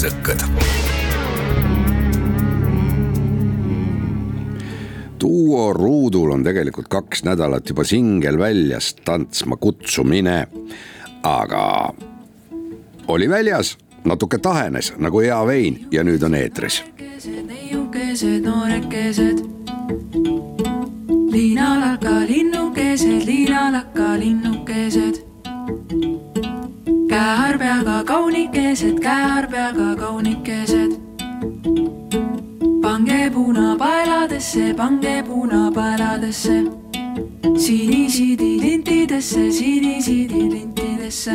rõõsakad. duo ruudul on tegelikult kaks nädalat juba singel väljas, tantsma kutsumine. aga oli väljas, natuke tahenes nagu hea vein ja nüüd on eetris. neiukesed, noorekesed. liinalaka linnukesed, liinalaka linnukesed käärpeaga kaunikesed, käärpeaga kaunikesed. pange punapaeladesse, pange punapaeladesse. sinisidi lintidesse, sinisidi lintidesse.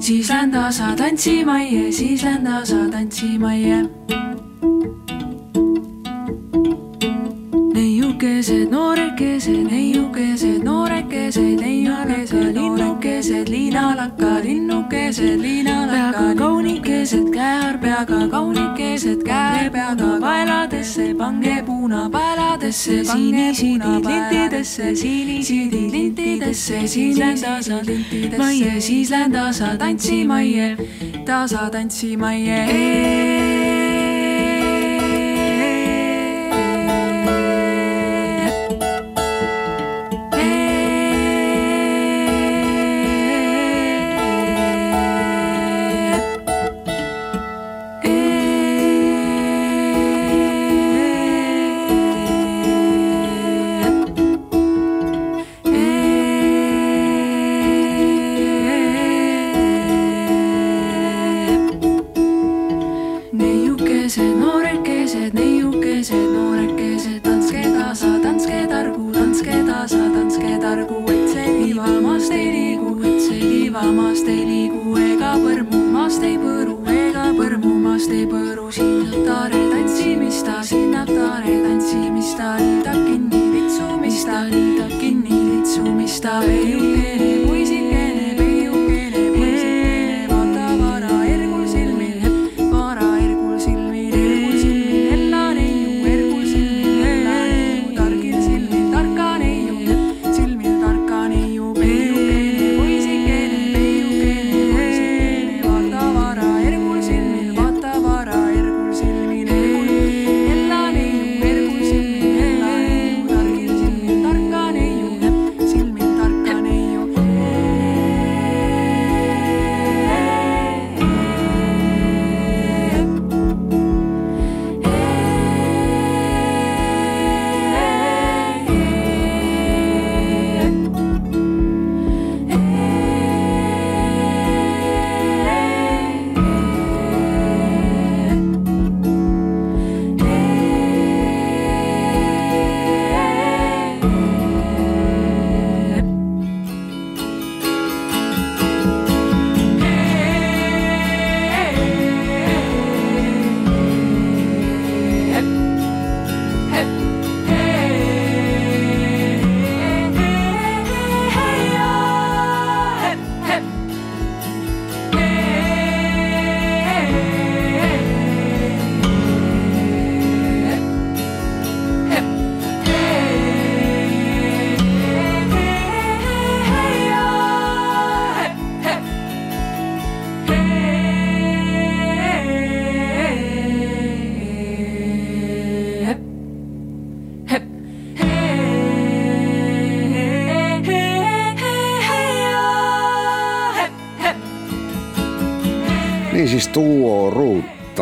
siis lähen tasa tantsimajja, siis lähen tasa tantsimajja. Neiukesed, noorekesed, neiukesed, noorekesed, neiukesed, linnukesed, liinalaka, linnukesed, liinalaka, kaunikesed, käärpeaga kaunikesed, käärpeaga paeladesse, pange punapaeladesse, sinisidi lintidesse, sinisidi lintidesse, siis lähen tasa lintidesse, siis lähen tasa tantsimajja, tasa tantsimajja.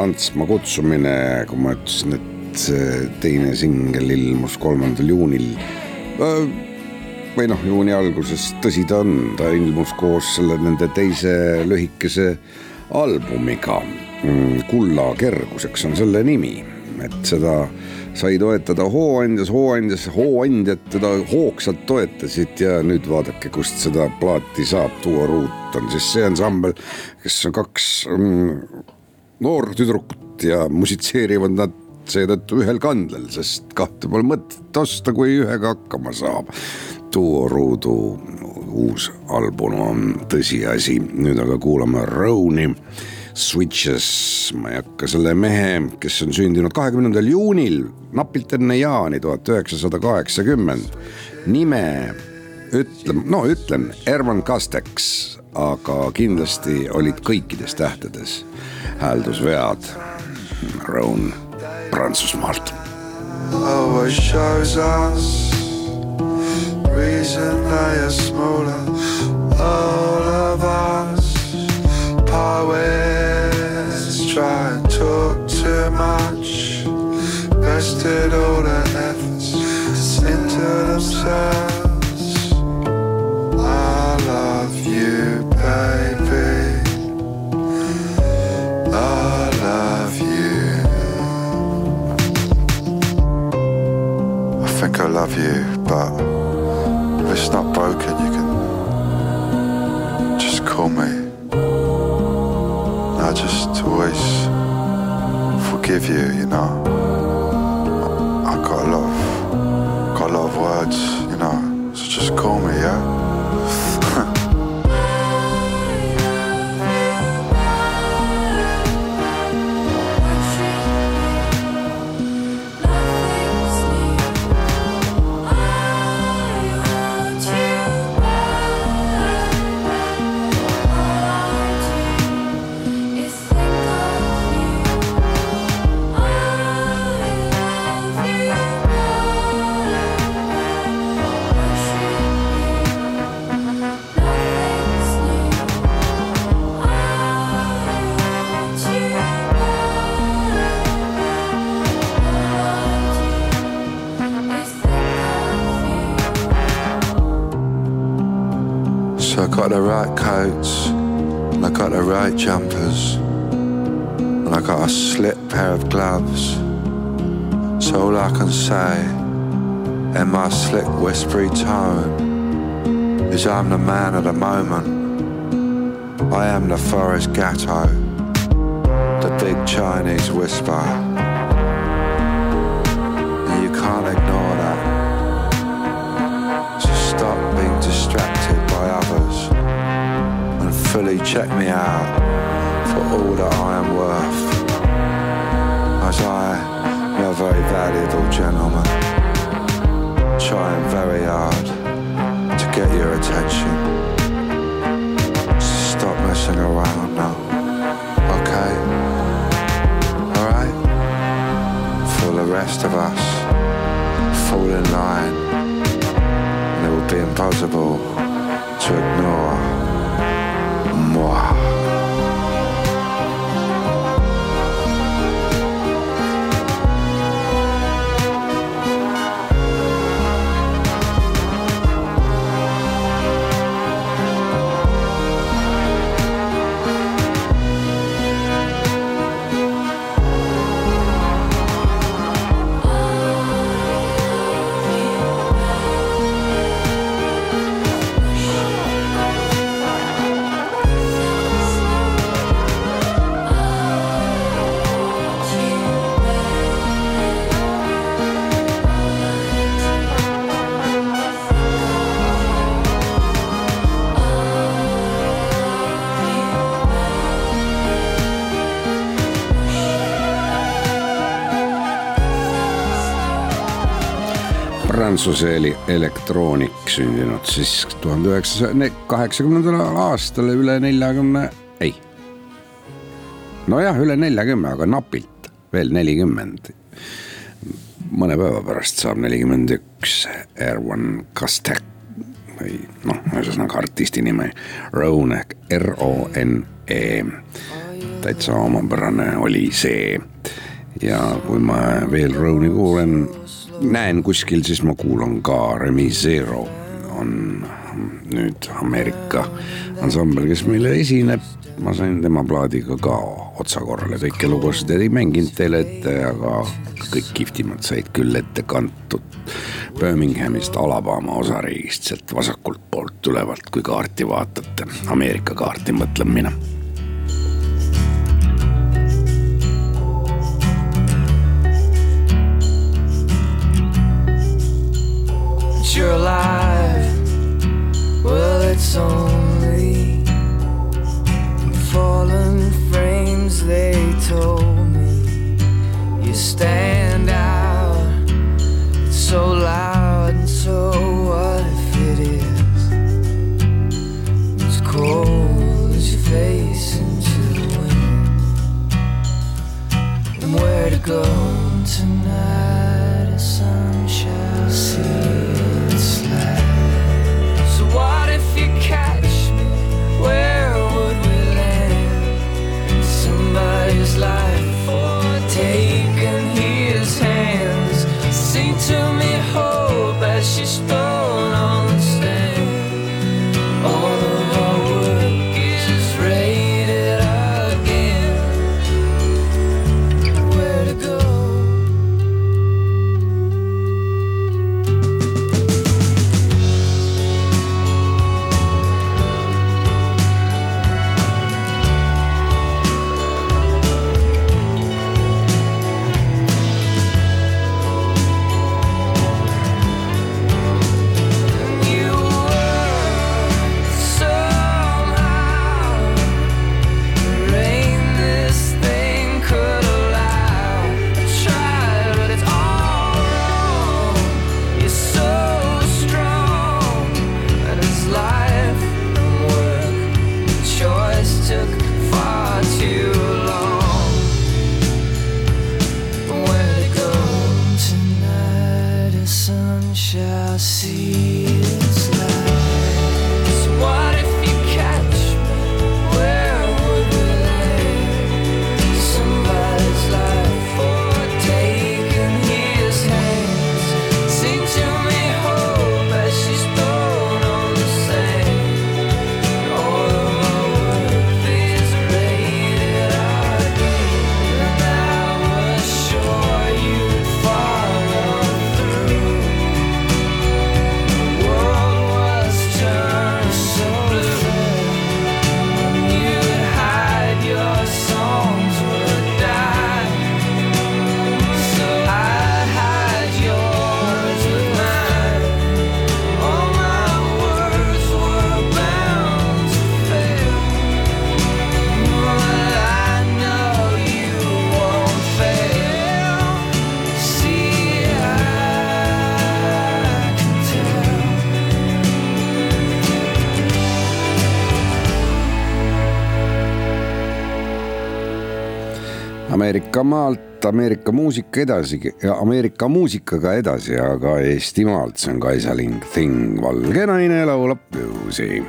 Tantsma kutsumine, kui ma ütlesin, et see teine singel ilmus kolmandal juunil. või noh, juuni alguses, tõsi ta on, ta ilmus koos selle nende teise lühikese albumiga. Mm, kulla kerguseks on selle nimi, et seda sai toetada hooandjas, hooandjas, hooandjad teda hoogsalt toetasid ja nüüd vaadake, kust seda plaati saab. Duo Ruut on siis see ansambel, kes on kaks mm, noortüdrukut ja musitseerivad nad seetõttu ühel kandlel, sest kahte pole mõtet osta, kui ühega hakkama saab. Duo Ruudu uus album on tõsiasi, nüüd aga kuulame Roni Switches, ma ei hakka selle mehe, kes on sündinud kahekümnendal juunil, napilt enne jaani tuhat üheksasada kaheksakümmend. nime ütlen, no ütlen Erman Kasteks, aga kindlasti olid kõikides tähtedes hääldusvead. Roan Prantsusmaalt. Always shows us reason they are smaller. All of us poets try and talk too much. Vested all their efforts into themselves. Forgive you, you know. Got the right coats, and I got the right jumpers, and I got a slit pair of gloves. So all I can say in my slick whispery tone is I'm the man of the moment. I am the forest gatto, the big Chinese whisper. And you can't ignore fully check me out for all that I am worth. As I am a very valuable gentleman, trying very hard to get your attention. Stop messing around now, okay? Alright? For the rest of us, fall in line and it will be impossible to ignore Prantsuse eli elektroonik sündinud siis tuhande üheksasaja kaheksakümnendal aastal üle neljakümne, ei. nojah, üle neljakümne, aga napilt veel nelikümmend. mõne päeva pärast saab nelikümmend üks Erwan Kastek või noh, ühesõnaga artisti nimi Roan ehk R-O-N-E. täitsa omapärane oli see ja kui ma veel Roani kuulen näen kuskil, siis ma kuulan ka Remi Zero on nüüd Ameerika ansambel, kes meile esineb. ma sain tema plaadiga ka otsa korrale, kõiki lugusid ei mänginud teile ette, aga kõik kihvtimad said küll ette kantud. Birminghamist, Alabama osariigist, sealt vasakult poolt tulevalt, kui kaarti vaatate, Ameerika kaarti mõtlen mina you're alive. Well, it's only fallen frames, they told me. You stand out, it's so loud, and so what if it is? It's cold as your face into the wind. And where to go life taking his hands. Sing to me Ameerika maalt Ameerika muusika edasi Ameerika muusikaga edasi, aga Eestimaalt, see on Kaisa Ling Thing, valge naine laulab bluusi.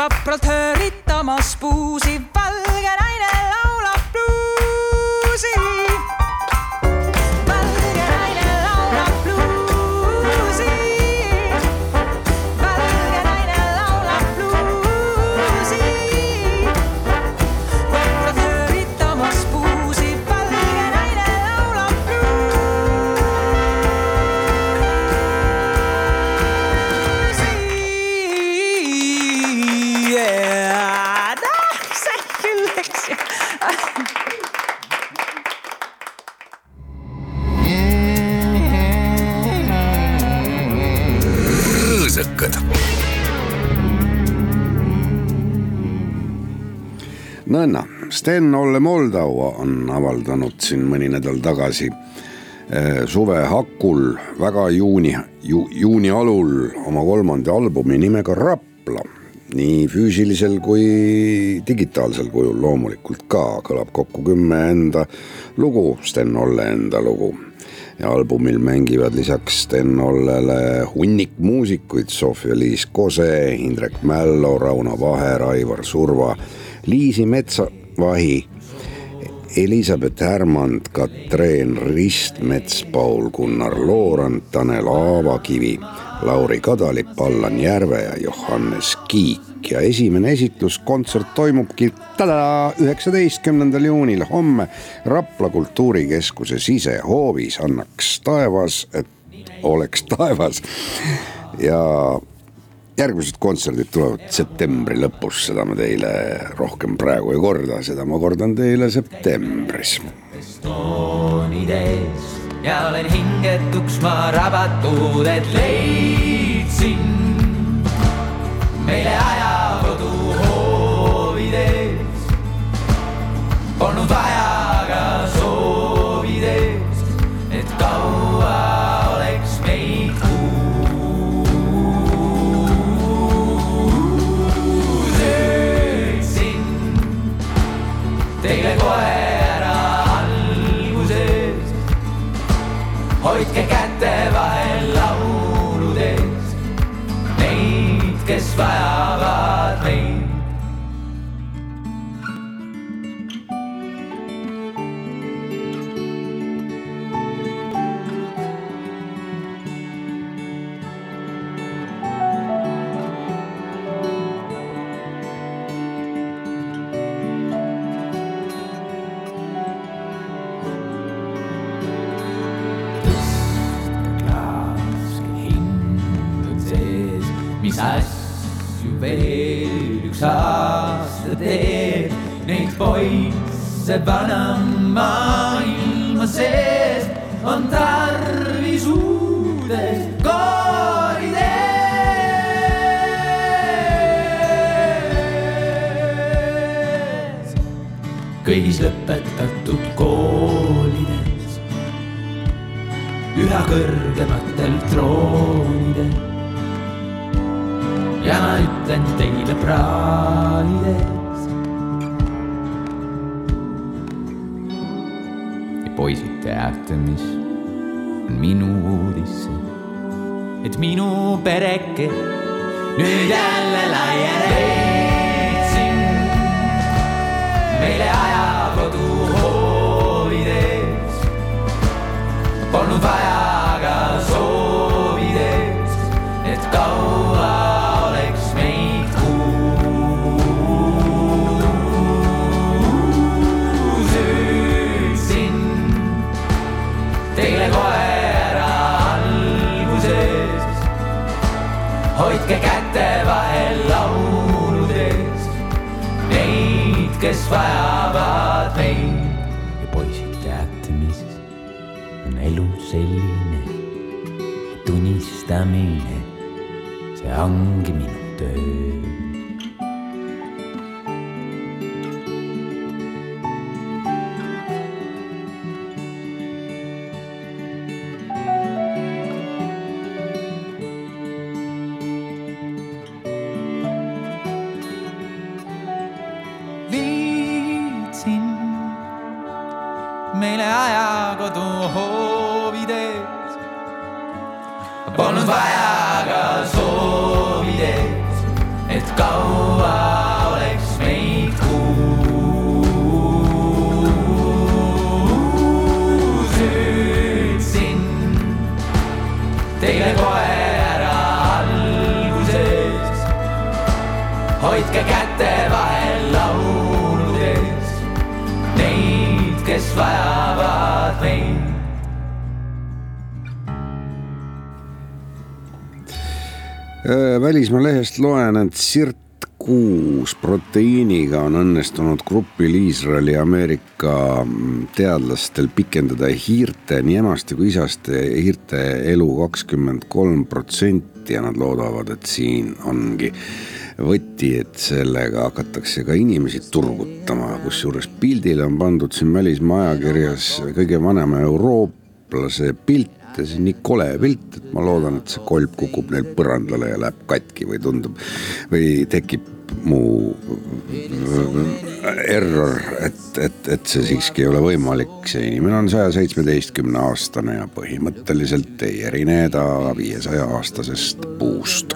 Vapralt hööritamas puusi, valge naine laulab bluusi. nõnda, Sten-Olle Moldau on avaldanud siin mõni nädal tagasi eh, suve hakul väga juuni ju,, juuni alul oma kolmanda albumi nimega Rapla. nii füüsilisel kui digitaalsel kujul loomulikult ka kõlab kokku kümme enda lugu, Sten-Olle enda lugu ja albumil mängivad lisaks Sten-Ollele hunnik muusikuid Sofia-Liis Kose, Indrek Mällo, Rauno Vaher, Aivar Surva, Liisi Metsavahi, Elizabeth Härmand, Katreen Ristmets, Paul-Gunnar Loorand, Tanel Aavakivi, Lauri Kadalip, Allan Järve ja Johannes Kiik. Ja esimene esitluskontsert toimubki üheksateistkümnendal juunil. Homme Rapla kultuurikeskuse sisehoovis, annaks taevas, et oleks taevas. Ja järgmised kontserdid tulevad septembri lõpus, seda ma teile rohkem praegu ei korda, seda ma kordan teile septembris. toonides ja olen hingetuks ma rabatud, et leidsin meile ajakodu hoovides. Polnud vaja mis asju veel üks aasta teeb, neid poisse vana maailma sees on tarvis uudes koolides. kõigis lõpetatud koolides üha kõrgematel troonidel. Ja ma ütlen teile praalides. ja poisid teate, mis on minu uudis see, et minu pereke nüüd jälle laieneb. meile ajakodu hoovides polnud vaja kes vajavad meid. ja poisid, teate, mis on elu selline tunnistamine, see ongi minu töö. Lehest loen, et Sirt kuus proteiiniga on õnnestunud grupil Iisraeli ja Ameerika mm, teadlastel pikendada hiirte, nii emaste kui isaste hiirte elu kakskümmend kolm protsenti ja nad loodavad, et siin ongi võti, et sellega hakatakse ka inimesi turgutama, kusjuures pildile on pandud siin välismaa ajakirjas kõige vanema eurooplase pilt ja see on nii kole pilt, et ma loodan, et see kolb kukub neil põrandale ja läheb katki või tundub või tekib muu error, et, et, et see siiski ei ole võimalik, see inimene on saja seitsmeteistkümne aastane ja põhimõtteliselt ei erine ta viiesaja aastasest puust.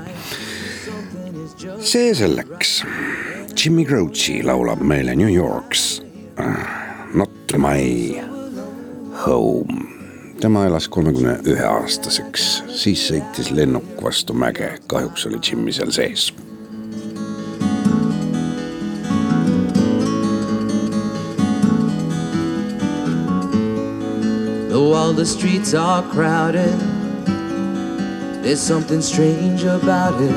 see selleks. Jimmy Croce laulab meile New York's Not my home tema elas kolmekümne ühe aastaseks, siis sõitis lennuk vastu mäge, kahjuks oli Jimmy seal sees. Though all the streets are crowded, there's something strange about it.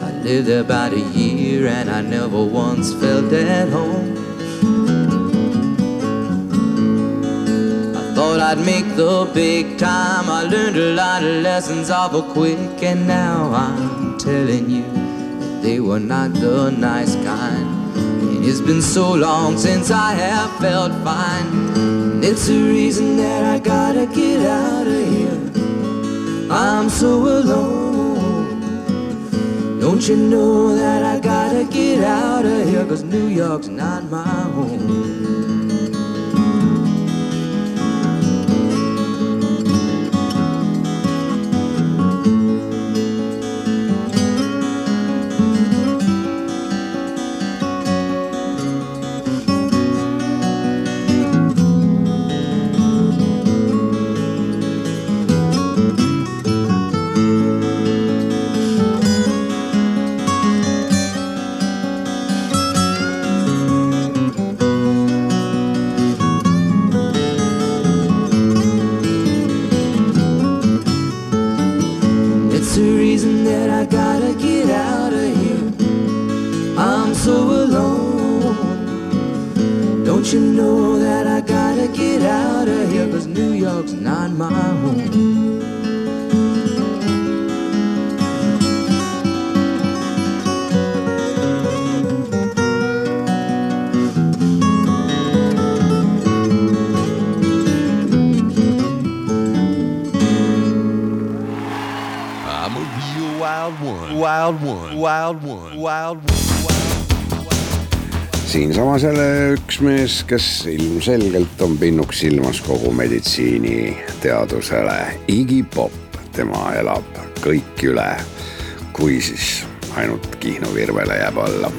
I lived there about a year and I never once felt at home. Thought I'd make the big time. I learned a lot of lessons awful quick, and now I'm telling you they were not the nice kind. And it's been so long since I have felt fine. And it's the reason that I gotta get out of here. I'm so alone. Don't you know that I gotta get out of here? Cause New York's not my home. Jälle üks mees, kes ilmselgelt on pinnuks silmas kogu meditsiiniteadusele, Iggy Pop, tema elab kõik üle, kui siis ainult Kihnu virvele jääb alla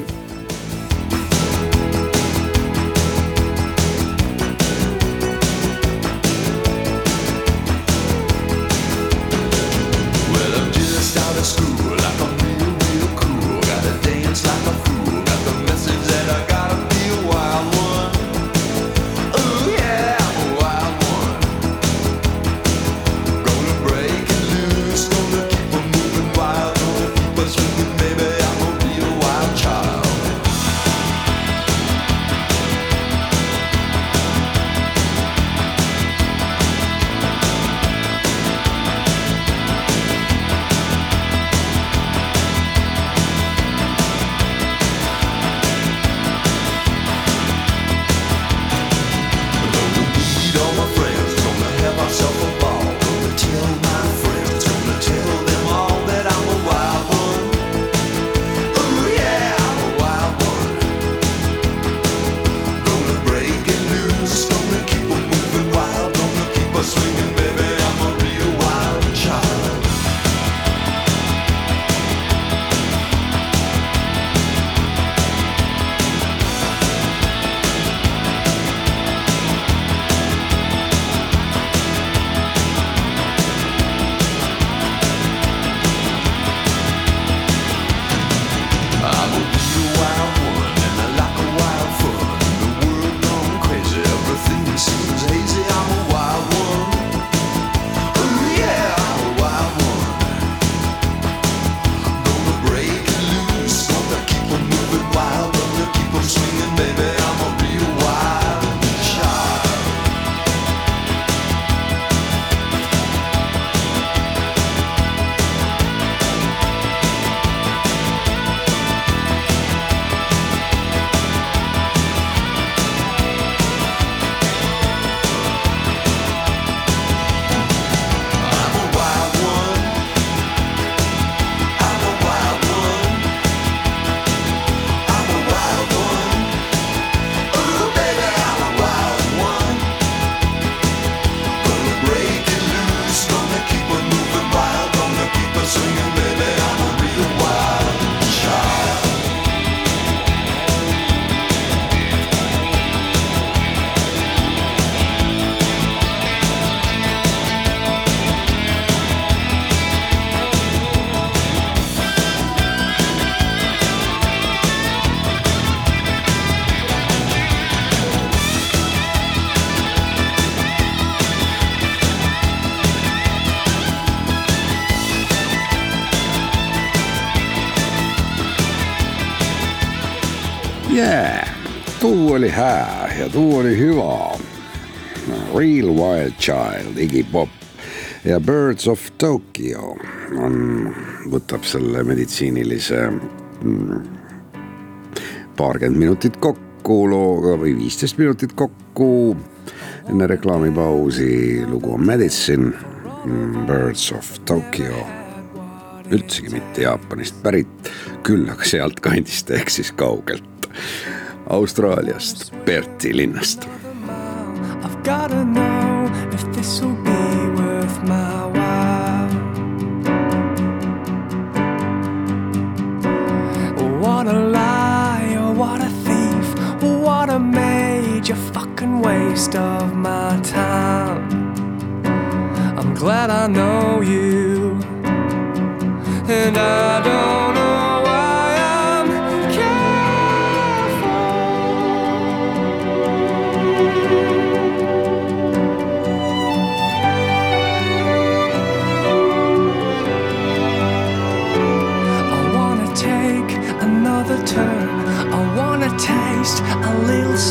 tuu oli hää ja tuu oli hyvä. Real Wild Child, Iggy Pop ja Birds of Tokyo on, võtab selle meditsiinilise mm, paarkümmend minutit kokku looga või viisteist minutit kokku enne reklaamipausi. lugu on Medicine, Birds of Tokyo, üldsegi mitte Jaapanist pärit, küll aga sealtkandist ehk siis kaugelt Austraaliast, Perthi linnast I've gotta know if this will be worth my while. What a liar, what a thief, what a major fucking waste of my time. I'm glad I know you, and I don't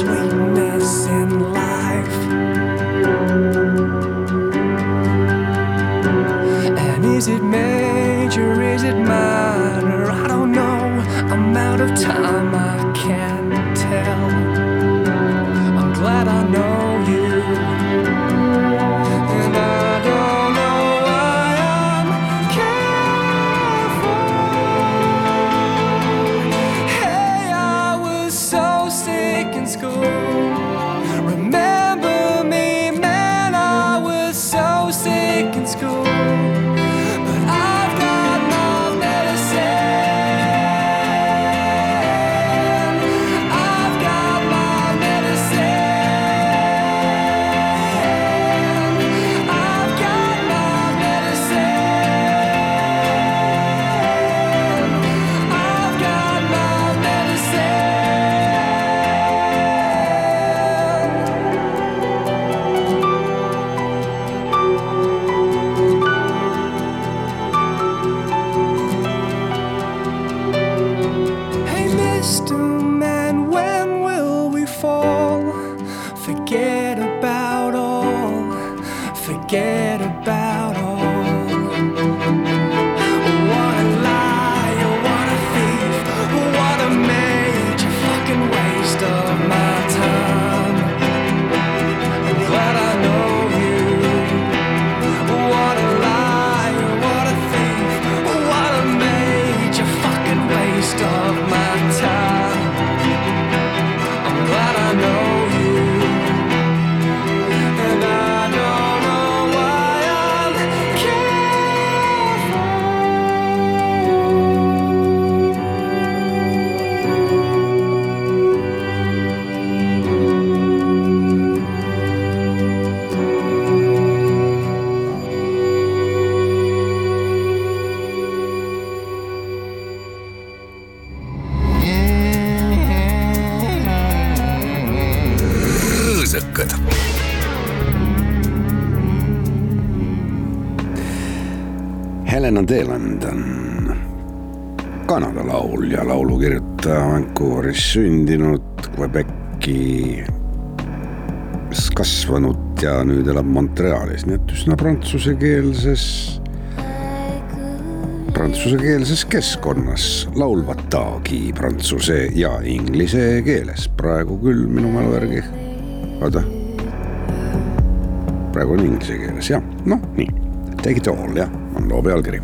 sweet. sündinud, Quebeci kasvanud ja nüüd elab Montrealis, nii et üsna prantsusekeelses, prantsusekeelses keskkonnas laulvatagi prantsuse ja inglise keeles, praegu küll minu mälu järgi, oota. praegu on inglise keeles jah, noh nii, Take it all jah, on loo pealkiri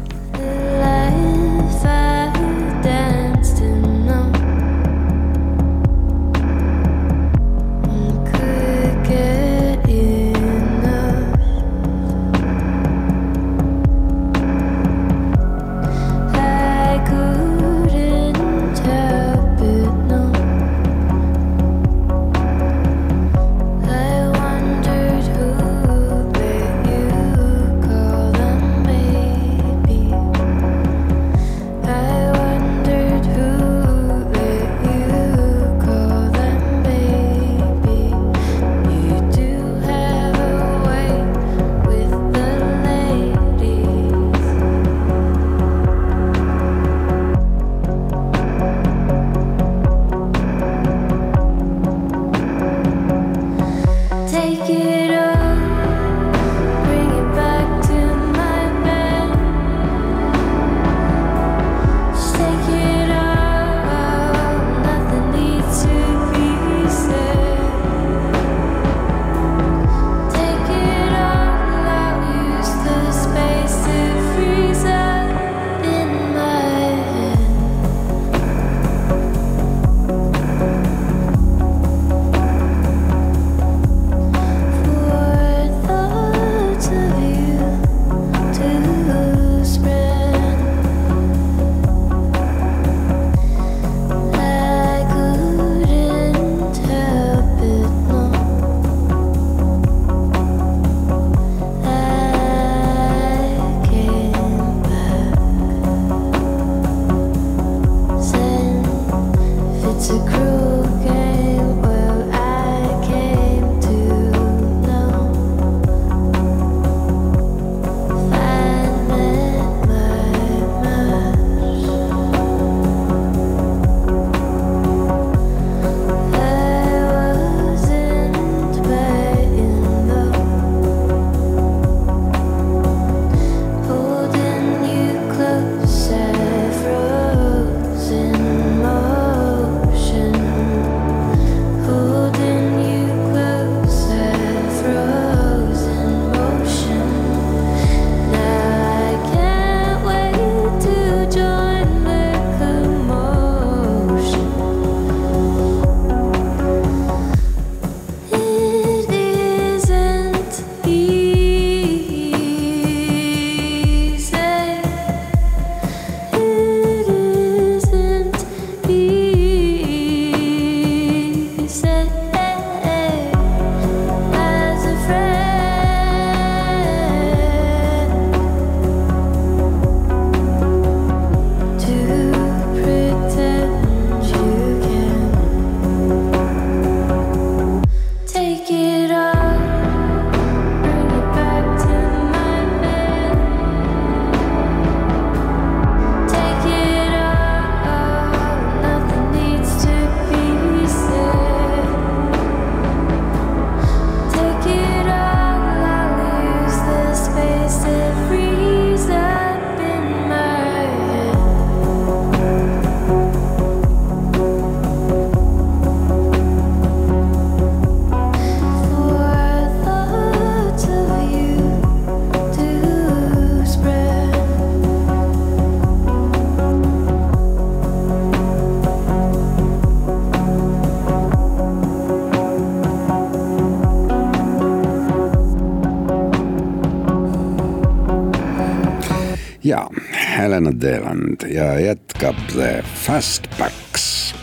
Zeeland ja jätkab The Fastbacks.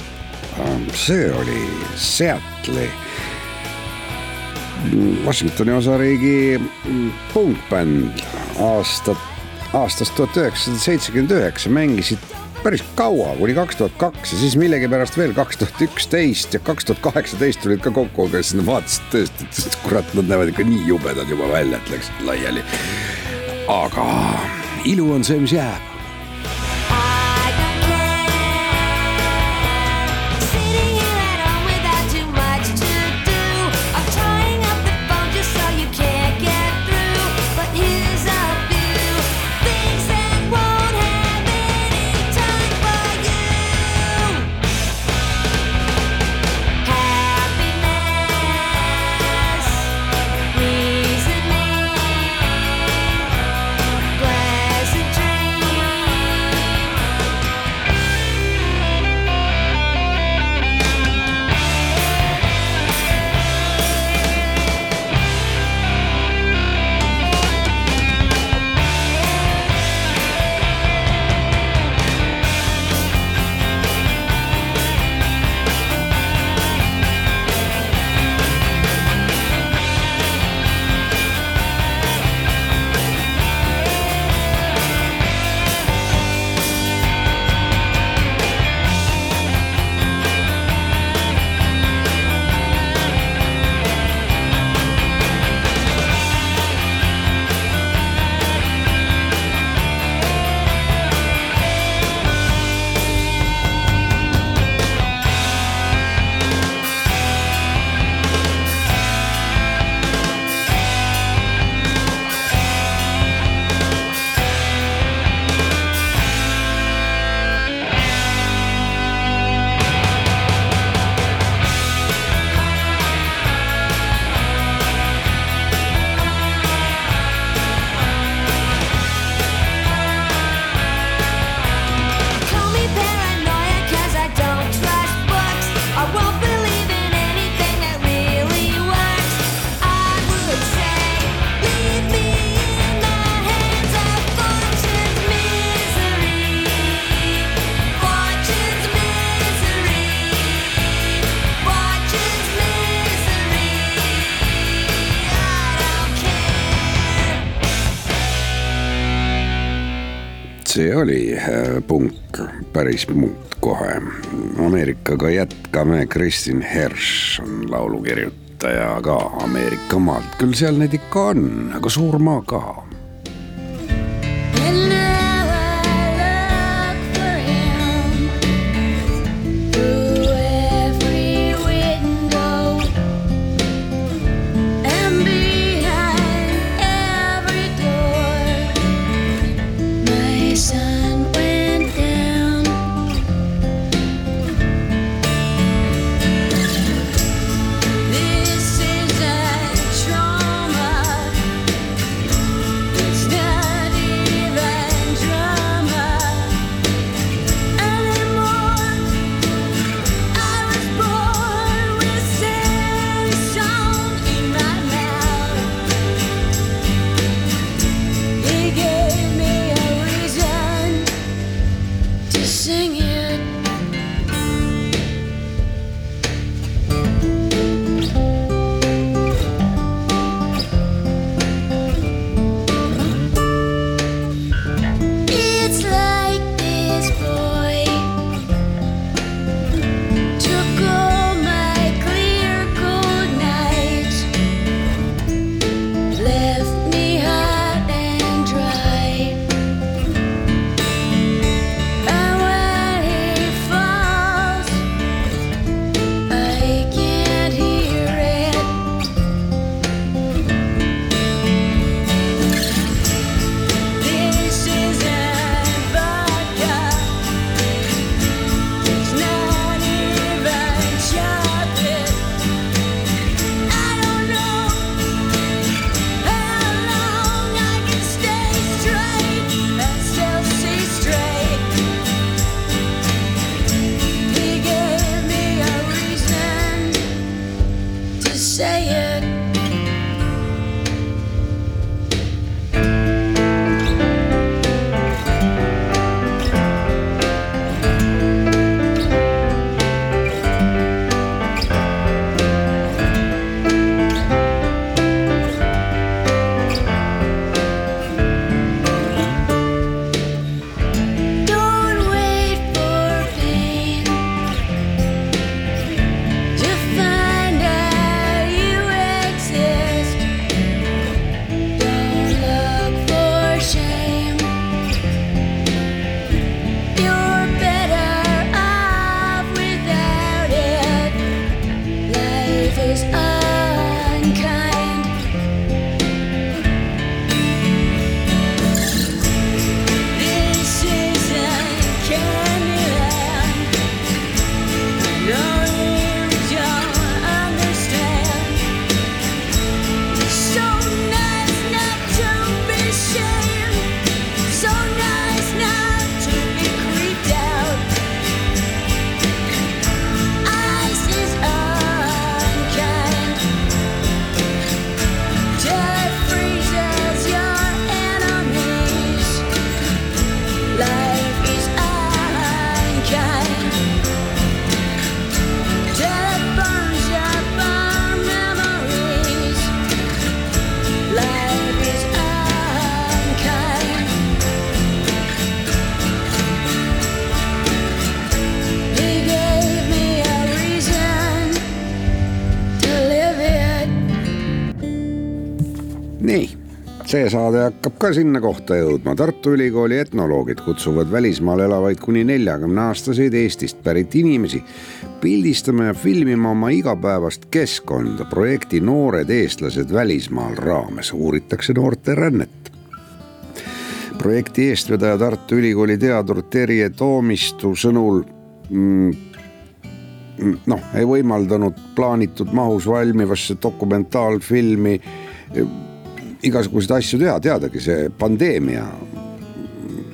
Ähm, see oli Seattle'i, mm, Washingtoni osariigi mm, punkbänd aastat, aastast tuhat üheksasada seitsekümmend üheksa mängisid päris kaua, kuni kaks tuhat kaks ja siis millegipärast veel kaks tuhat üksteist ja kaks tuhat kaheksateist tulid ka kokku, aga siis nad vaatasid tõesti, et kurat, nad näevad ikka nii jubedad juba välja, et läksid laiali. aga ilu on see, mis jääb punk päris muud kohe. Ameerikaga jätkame, Kristin Hersh on laulu kirjutaja ka Ameerika maalt, küll seal neid ikka on, aga suur maa ka see saade hakkab ka sinna kohta jõudma. Tartu Ülikooli etnoloogid kutsuvad välismaal elavaid kuni neljakümne aastaseid Eestist pärit inimesi pildistama ja filmima oma igapäevast keskkonda. projekti Noored eestlased välismaal raames uuritakse noorte rännet projekti eestvedaja Tartu Ülikooli teadur Terje Toomistu sõnul mm, noh, ei võimaldanud plaanitud mahus valmivasse dokumentaalfilmi igasuguseid asju teha, teadagi see pandeemia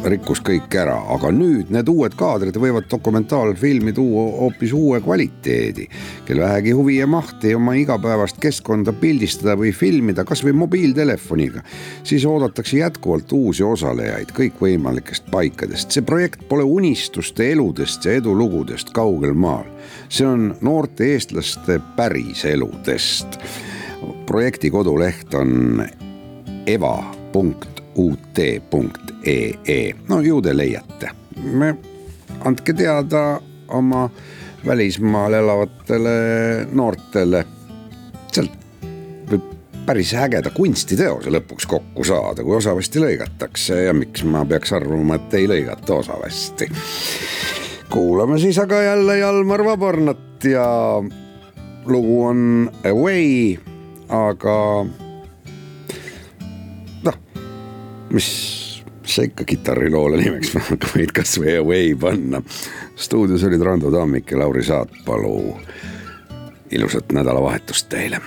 rikkus kõik ära, aga nüüd need uued kaadrid võivad dokumentaalfilmi tuua hoopis uue kvaliteedi. kel vähegi huvi ja mahti oma igapäevast keskkonda pildistada või filmida kasvõi mobiiltelefoniga, siis oodatakse jätkuvalt uusi osalejaid kõikvõimalikest paikadest. see projekt pole unistuste, eludest ja edulugudest kaugel maal. see on noorte eestlaste päris eludest. projekti koduleht on eva.ee ut.ee, no ju te leiate. me, andke teada oma välismaal elavatele noortele. sealt võib päris ägeda kunstiteose lõpuks kokku saada, kui osavasti lõigatakse ja miks ma peaks arvama, et ei lõigata osavasti. kuulame siis aga jälle Jalmar Vabornat ja lugu on Away, aga mis see ikka kitarriloole nimeks võid kasvõi Away panna. stuudios olid Rando Tammik ja Lauri Saatpalu. ilusat nädalavahetust teile